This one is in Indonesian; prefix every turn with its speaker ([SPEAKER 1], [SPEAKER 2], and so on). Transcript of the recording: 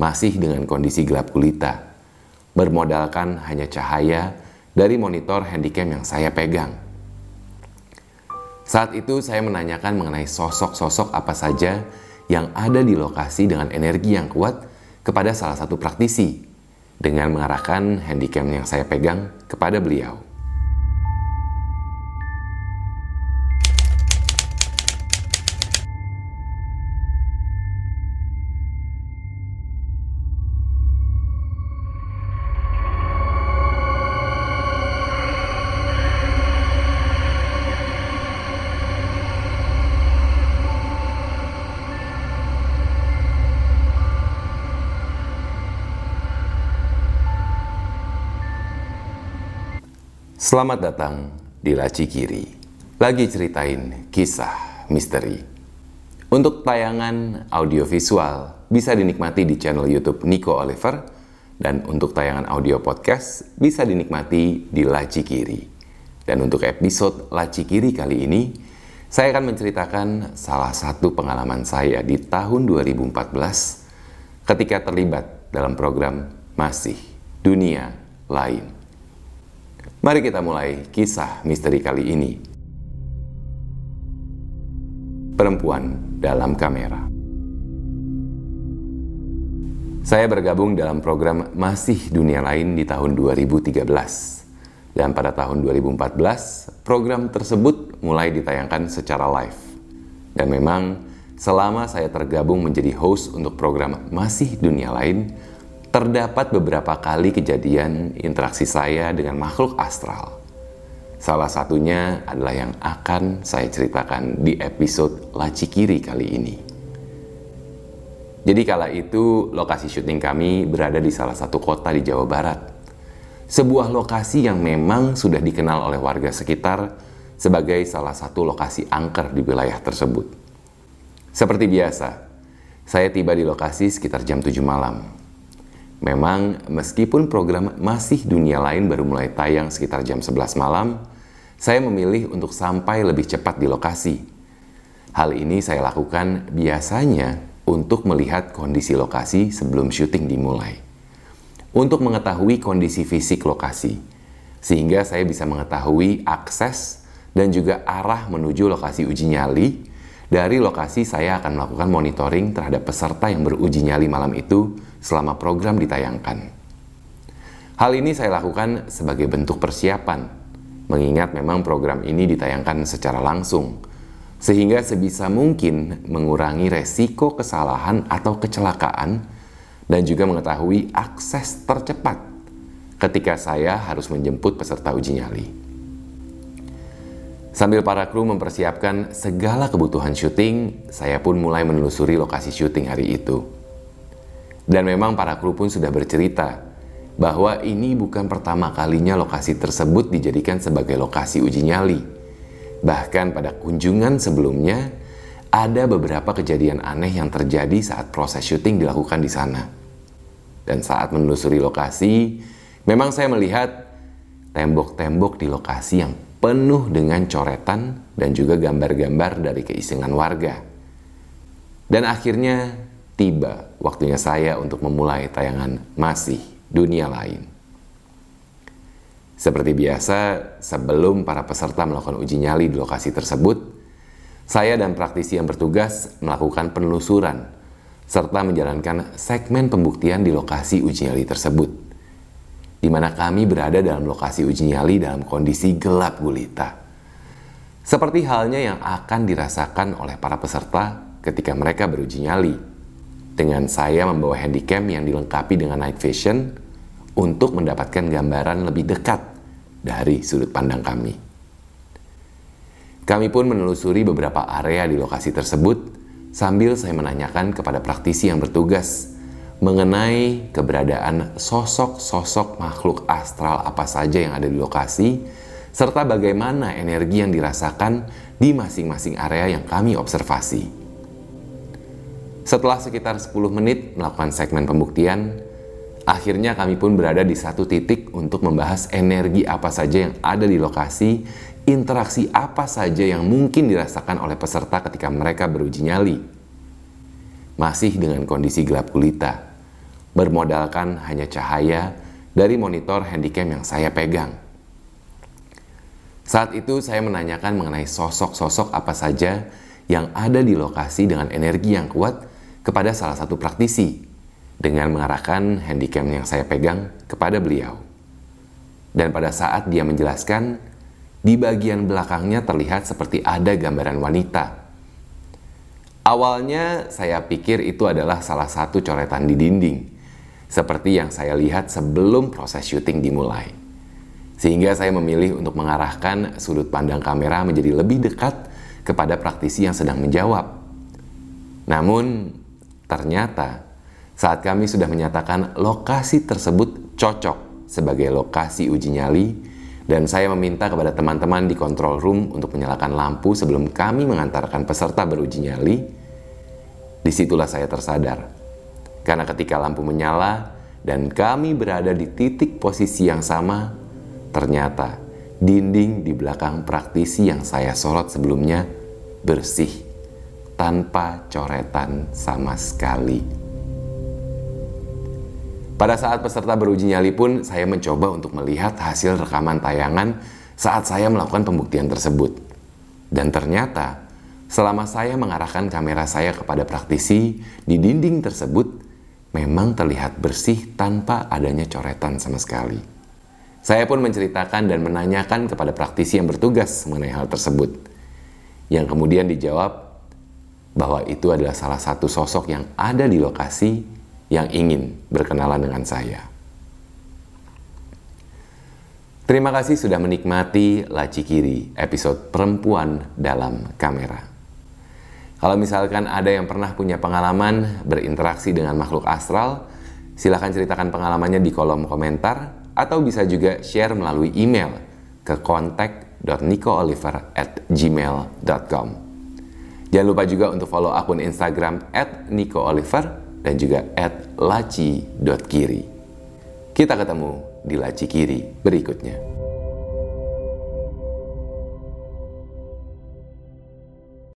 [SPEAKER 1] masih dengan kondisi gelap gulita, bermodalkan hanya cahaya dari monitor handycam yang saya pegang. Saat itu saya menanyakan mengenai sosok-sosok apa saja yang ada di lokasi dengan energi yang kuat kepada salah satu praktisi dengan mengarahkan handycam yang saya pegang kepada beliau. Selamat datang di Laci Kiri. Lagi ceritain kisah misteri. Untuk tayangan audiovisual bisa dinikmati di channel YouTube Nico Oliver dan untuk tayangan audio podcast bisa dinikmati di Laci Kiri. Dan untuk episode Laci Kiri kali ini, saya akan menceritakan salah satu pengalaman saya di tahun 2014 ketika terlibat dalam program Masih Dunia Lain. Mari kita mulai kisah misteri kali ini. Perempuan dalam kamera. Saya bergabung dalam program Masih Dunia Lain di tahun 2013. Dan pada tahun 2014, program tersebut mulai ditayangkan secara live. Dan memang selama saya tergabung menjadi host untuk program Masih Dunia Lain, terdapat beberapa kali kejadian interaksi saya dengan makhluk astral. Salah satunya adalah yang akan saya ceritakan di episode Laci Kiri kali ini. Jadi kala itu lokasi syuting kami berada di salah satu kota di Jawa Barat. Sebuah lokasi yang memang sudah dikenal oleh warga sekitar sebagai salah satu lokasi angker di wilayah tersebut. Seperti biasa, saya tiba di lokasi sekitar jam 7 malam Memang meskipun program masih dunia lain baru mulai tayang sekitar jam 11 malam, saya memilih untuk sampai lebih cepat di lokasi. Hal ini saya lakukan biasanya untuk melihat kondisi lokasi sebelum syuting dimulai. Untuk mengetahui kondisi fisik lokasi, sehingga saya bisa mengetahui akses dan juga arah menuju lokasi uji nyali. Dari lokasi saya akan melakukan monitoring terhadap peserta yang beruji nyali malam itu selama program ditayangkan. Hal ini saya lakukan sebagai bentuk persiapan, mengingat memang program ini ditayangkan secara langsung, sehingga sebisa mungkin mengurangi resiko kesalahan atau kecelakaan dan juga mengetahui akses tercepat ketika saya harus menjemput peserta uji nyali. Sambil para kru mempersiapkan segala kebutuhan syuting, saya pun mulai menelusuri lokasi syuting hari itu. Dan memang para kru pun sudah bercerita bahwa ini bukan pertama kalinya lokasi tersebut dijadikan sebagai lokasi uji nyali. Bahkan pada kunjungan sebelumnya, ada beberapa kejadian aneh yang terjadi saat proses syuting dilakukan di sana. Dan saat menelusuri lokasi, memang saya melihat tembok-tembok di lokasi yang penuh dengan coretan dan juga gambar-gambar dari keisengan warga. Dan akhirnya tiba waktunya saya untuk memulai tayangan Masih Dunia Lain. Seperti biasa, sebelum para peserta melakukan uji nyali di lokasi tersebut, saya dan praktisi yang bertugas melakukan penelusuran serta menjalankan segmen pembuktian di lokasi uji nyali tersebut, di mana kami berada dalam lokasi uji nyali dalam kondisi gelap gulita. Seperti halnya yang akan dirasakan oleh para peserta ketika mereka beruji nyali dengan saya membawa handycam yang dilengkapi dengan night vision untuk mendapatkan gambaran lebih dekat dari sudut pandang kami. Kami pun menelusuri beberapa area di lokasi tersebut sambil saya menanyakan kepada praktisi yang bertugas mengenai keberadaan sosok-sosok makhluk astral apa saja yang ada di lokasi, serta bagaimana energi yang dirasakan di masing-masing area yang kami observasi. Setelah sekitar 10 menit melakukan segmen pembuktian, akhirnya kami pun berada di satu titik untuk membahas energi apa saja yang ada di lokasi, interaksi apa saja yang mungkin dirasakan oleh peserta ketika mereka beruji nyali. Masih dengan kondisi gelap gulita, bermodalkan hanya cahaya dari monitor handycam yang saya pegang. Saat itu saya menanyakan mengenai sosok-sosok apa saja yang ada di lokasi dengan energi yang kuat kepada salah satu praktisi dengan mengarahkan handycam yang saya pegang kepada beliau. Dan pada saat dia menjelaskan, di bagian belakangnya terlihat seperti ada gambaran wanita. Awalnya saya pikir itu adalah salah satu coretan di dinding, seperti yang saya lihat sebelum proses syuting dimulai. Sehingga saya memilih untuk mengarahkan sudut pandang kamera menjadi lebih dekat kepada praktisi yang sedang menjawab. Namun, ternyata saat kami sudah menyatakan lokasi tersebut cocok sebagai lokasi uji nyali, dan saya meminta kepada teman-teman di control room untuk menyalakan lampu sebelum kami mengantarkan peserta beruji nyali, di situlah saya tersadar. Karena ketika lampu menyala dan kami berada di titik posisi yang sama, Ternyata dinding di belakang praktisi yang saya sorot sebelumnya bersih tanpa coretan sama sekali. Pada saat peserta beruji nyali pun saya mencoba untuk melihat hasil rekaman tayangan saat saya melakukan pembuktian tersebut. Dan ternyata selama saya mengarahkan kamera saya kepada praktisi di dinding tersebut memang terlihat bersih tanpa adanya coretan sama sekali. Saya pun menceritakan dan menanyakan kepada praktisi yang bertugas mengenai hal tersebut. Yang kemudian dijawab bahwa itu adalah salah satu sosok yang ada di lokasi yang ingin berkenalan dengan saya. Terima kasih sudah menikmati Laci Kiri episode Perempuan dalam Kamera. Kalau misalkan ada yang pernah punya pengalaman berinteraksi dengan makhluk astral, silahkan ceritakan pengalamannya di kolom komentar atau bisa juga share melalui email ke contact.nicooliver@gmail.com. Jangan lupa juga untuk follow akun Instagram @nicooliver dan juga @laci.kiri. Kita ketemu di Laci Kiri berikutnya.